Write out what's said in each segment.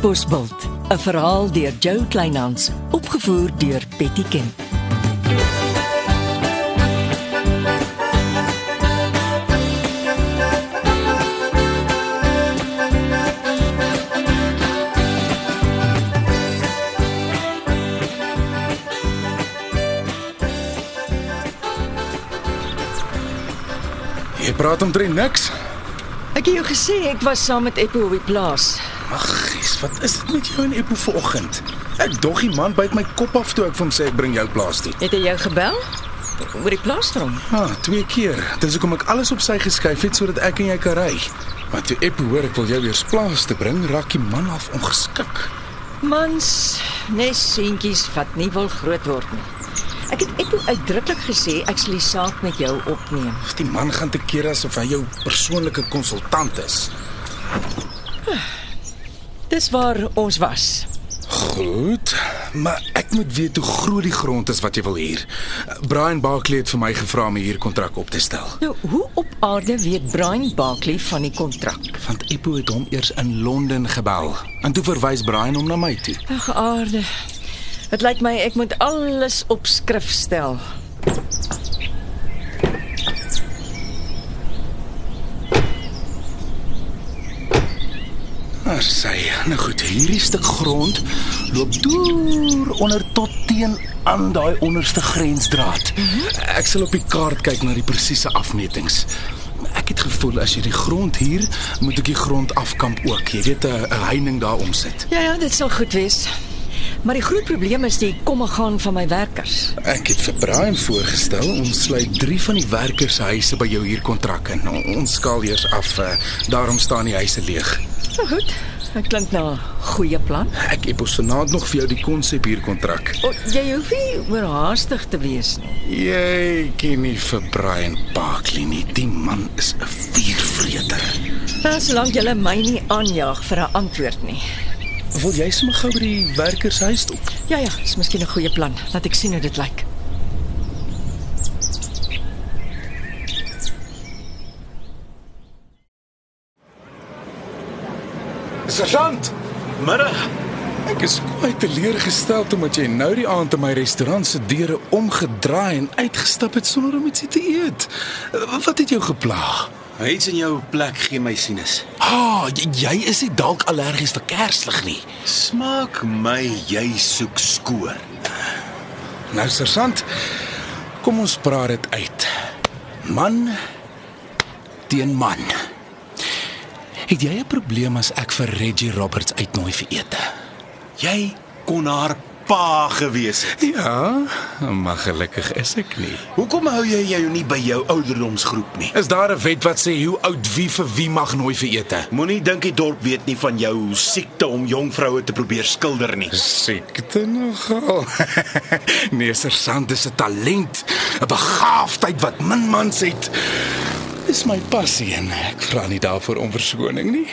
Bosbult, 'n verhaal deur Jo Kleinhans, opgevoer deur Betty Kemp. Jy praat omtrent niks. Ek het jou gesê ek was saam met Eppo op die plaas. Ag, gies, wat is dit met jou en Eppo vanoggend? Ek dog die man byt my kop af toe ek vir hom sê ek bring jou plaas toe. Het hy jou gebel? Oor die plaasdrom. Ah, twee keer. Dis hoekom ek alles op sy geskuif het sodat ek en jy kan ry. Maar toe Eppo hoor ek wil jou weer plaas te bring, raak die man af ongeskik. Mans, nes seentjies wat nie wil groot word nie. Ek het Eppo uitdruklik gesê ek sal die saak met jou opneem. Die man gaan te kere asof hy jou persoonlike konsultant is. Dis waar ons was. Goed, maar ek moet weet hoe groot die grond is wat jy wil huur. Brian Barkley het vir my gevra om 'n huurkontrak op te stel. Nou, hoe op aarde weet Brian Barkley van die kontrak? Want Eppo het hom eers in Londen gebel en toe verwys Brian hom na my toe. Ag aarde. Dit lyk my ek moet alles op skrif stel. Maar sy, nou goed, hierdie stuk grond loop deur onder tot teen aan daai onderste grensdraad. Ek sal op die kaart kyk na die presiese afmetings. Ek het gevoel as jy die grond hier, moet ek die grond afkamp ook. Jy weet 'n heining daar omsit. Ja ja, dit sal goed wees. Maar die groot probleem is die kom en gaan van my werkers. Ek het vir Brian voorgestel ons sluit 3 van die werkers se huise by jou huurkontrak in. Ons skaal eers af. Uh, daarom staan die huise leeg. Nou goed. Dit klink na 'n goeie plan. Ek het ons vanaand nog vir jou die konsep huurkontrak. O, jy hoef nie oorhaastig te wees nie. Jy ken nie vir Brian Barkley nie. Die man is 'n vuurvreter. Nou solank jy my nie aanjaag vir 'n antwoord nie. Wil jy sommer gou by die werkershuis toe? Ja ja, is miskien 'n goeie plan. Laat ek sien hoe dit lyk. Sergeant, Middag. ek is baie teleurgestel omdat jy nou die aand in my restaurant se deure omgedraai en uitgestap het sonder om ietsie te eet. Wat het jou gepla? Iets in jou plek gee my sinus. Ah, jy, jy is nie dalk allergies vir kerslig nie. Smaak my jy soek skoor. Nou sergeant, kom ons praat dit uit. Man teen man. Het jy 'n probleem as ek vir Reggie Roberts uitnooi vir ete? Jy kon haar pa gewees het. Ja, maar gelukkig is ek nie. Hoekom hou jy jou nie by jou ouderdomsgroep nie? Is daar 'n wet wat sê hoe oud wie vir wie mag nooi vir ete? Moenie dink die dorp weet nie van jou siekte om jong vroue te probeer skilder nie. Siekte nogal. nee, sergeant, dis 'n talent, 'n begaafdheid wat min mans het. Dis my passie en ek vra nie daarvoor om verskoning nie.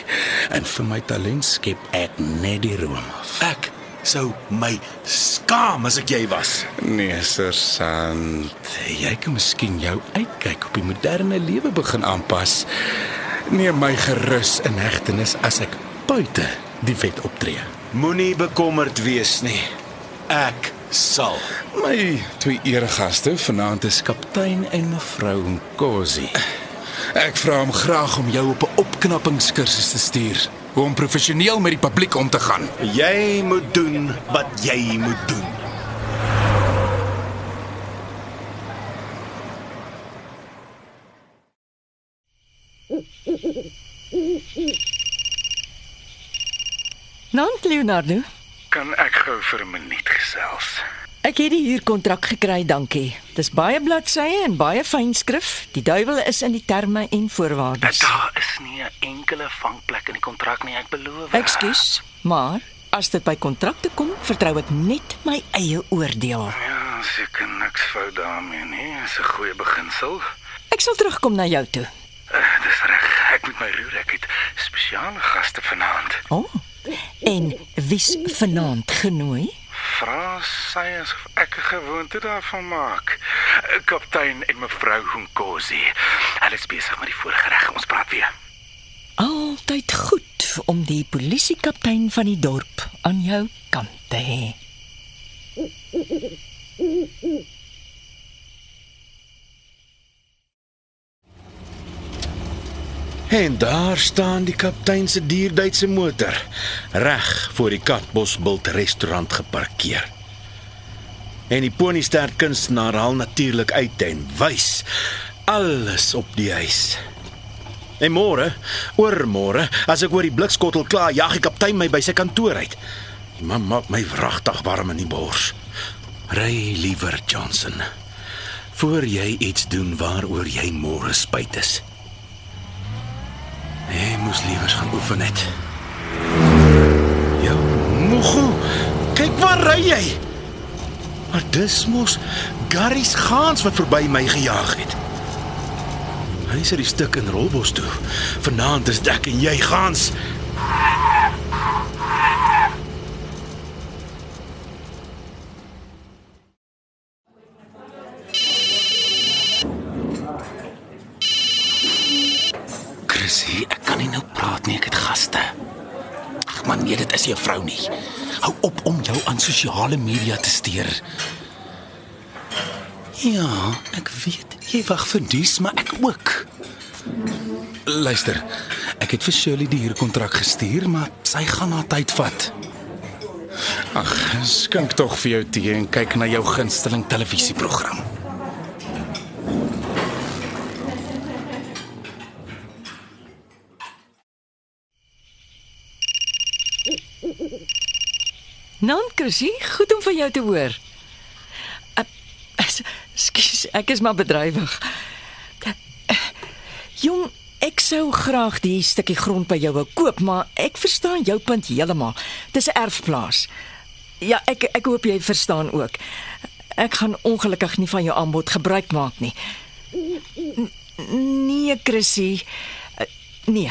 En vir my talent skep ek net die room af. Ek sou my skaam as ek jy was. Nee, sergeant, jy kan miskien jou uitkyk op die moderne lewe begin aanpas. Neem my gerus in hegtenis as ek buite die wet optree. Moenie bekommerd wees nie. Ek sal. My twee eregaste vanaand is kaptein en mevrou Nkosi. Ek vra hom graag om jou op 'n opknappingskursus te stuur, hoe om professioneel met die publiek om te gaan. Jy moet doen wat jy moet doen. Nant Leonardo, Kan ek gou vir 'n minuut gesels? Ek het die huurkontrak gekry, dankie. Dis baie bladsye en baie fyn skrif. Die duiwel is in die terme en voorwaardes. Daar is nie 'n enkele vangplek in die kontrak nie, ek beloof. Ekskuus, maar as dit by kontrakte kom, vertrou ek net my eie oordeel. Ja, seker niks fout daarmee nie. Dis 'n goeie beginsel. Ek sal terugkom na jou toe. Uh, dis reg. Ek moet my roer. Ek het spesiale gaste vanaand. O. Oh, en wie's vanaand genooi? Vra sy asof ek 'n gewoonte daarvan maak. Kaptein en mevrou Nkosi. Hulle is besig met die voorgereg. Ons praat weer. Altyd goed om die polisiekaptein van die dorp aan jou kant te hê. En daar staan die kaptein se dierduitse motor reg voor die Katbosbult restaurant geparkeer. En die ponystert kunstenaar haal natuurlik uit en wys alles op die huis. En môre, oormôre, as ek oor die blikskottel klaar, jag die kaptein my by sy kantoor uit. Die man maak my wragtig warm in die bors. Ry liewer Johnson. Voor jy iets doen waaroor jy môre spyt is. Jy moes liewers gaan oefen het. Ja, moego. Kyk waar ry jy? Maar dis mos Garry's gaans wat verby my gejaag het. Hy sit die stuk in Rolbos toe. Vanaand is ek en jy gaans. Chrissy, ek kan nie nou praat nie, ek het gaste. Ag man, nee, dit is nie 'n vrou nie. Hou op om jou aan sosiale media te steur. Ja, ek weet jy wag vir dies, maar ek ook. Luister, ek het vir Shirley die huurkontrak gestuur, maar sy gaan haar tyd vat. Ag, skink tog vir jou tee en kyk na jou gunsteling televisieprogram. Nou, Chrissy, goed om van jou te hoor. Ekskuus, ek is maar bedrywig. Jong, ek sou graag die stukkie grond by jou wou koop, maar ek verstaan jou punt heeltemal. Dis 'n erfplaas. Ja, ek ek hoop jy verstaan ook. Ek gaan ongelukkig nie van jou aanbod gebruik maak nie. N nee. Uh, nee,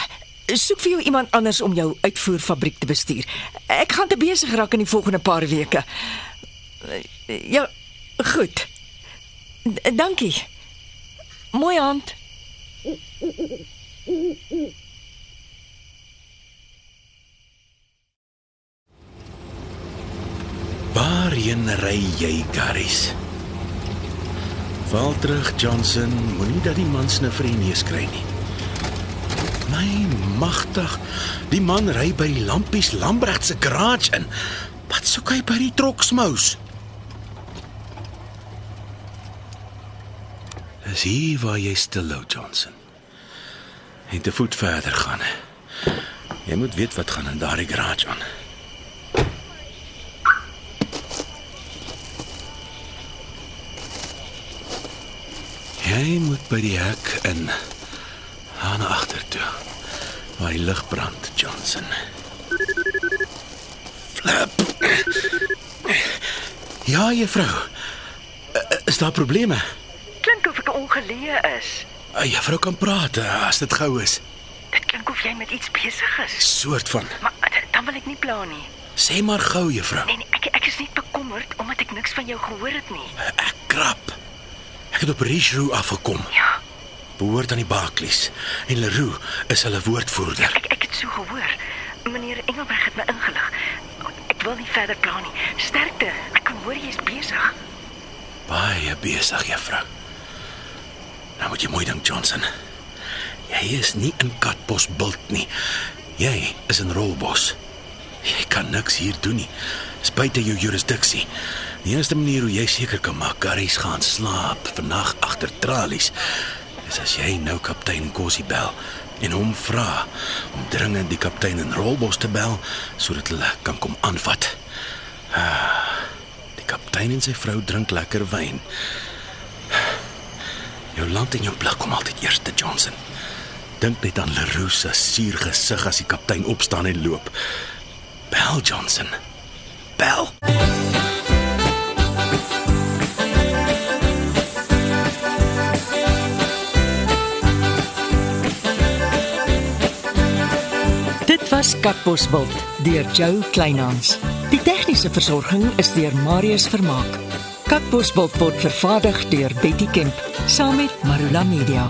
soek vir jou iemand anders om jou uitvoerfabriek te bestuur. Ek gaan te besig raak in die volgende paar weke. Ja, goed. D dankie. Mooi aand. Waarheen ry jy, Garys? Val terug, Johnson. Moenie dat die man sniffer in neus kry nie. My magtig. Die man ry by die Lampies Lambregt se garage in. Wat soek hy by die troksmous? Dis hier waar jy stilhou, Johnson. En te voet verder gaan. Jy moet weet wat gaan in daardie garage aan. Jy moet by die hek in. Gaan na agter toe. Waar die lig brand, Johnson. Flap. Ja, juffrou. Eh, Is daar probleme? Klink of ek ongeleë is. Eh, Juffrou kan praat eh, as dit gou is. Dit klink of jy met iets besig is. Soort van. Maar eh, dan wil ek nie pla nie. Sê maar gou, juffrou. Nee, nee ek ek is net bekommerd omdat ek niks van jou gehoor het nie. Ek krap. Ek het op Richelieu afgekom. Ja, Behoort aan die Barclays en Leroux is hulle woordvoerder. ek ek het so gehoor. Meneer Engelberg het my ingelig. Ek wil nie verder pla nie. Sterkte. Ek kan hoor jy's besig. Baie besig, juffrou. Nou moet jy mooi dink, Johnson. Jy is nie in Katbos bult nie. Jy is in Rolbos. Jy kan niks hier doen nie. Dis buite jou jurisdiksie. Die enigste manier hoe jy seker kan maak Garys gaan slaap vannag agter tralies is as jy nou kaptein Kossie bel en hom vra om dringend die kaptein in Rolbos te bel sodat hulle kan kom aanvat. Ah, die kaptein en sy vrou drink lekker wyn. Jou land en jou blik kom altyd eerste, Johnson. Dink net aan Leroux se suur gesig as die kaptein opstaan en loop. Bel Johnson. Bel. Was Katbosveld deur Joe Kleinhans. Die tegniese versorging is deur Marius Vermaak. Katbosveld word vervaardig deur Betty Kemp saam met Marula Media.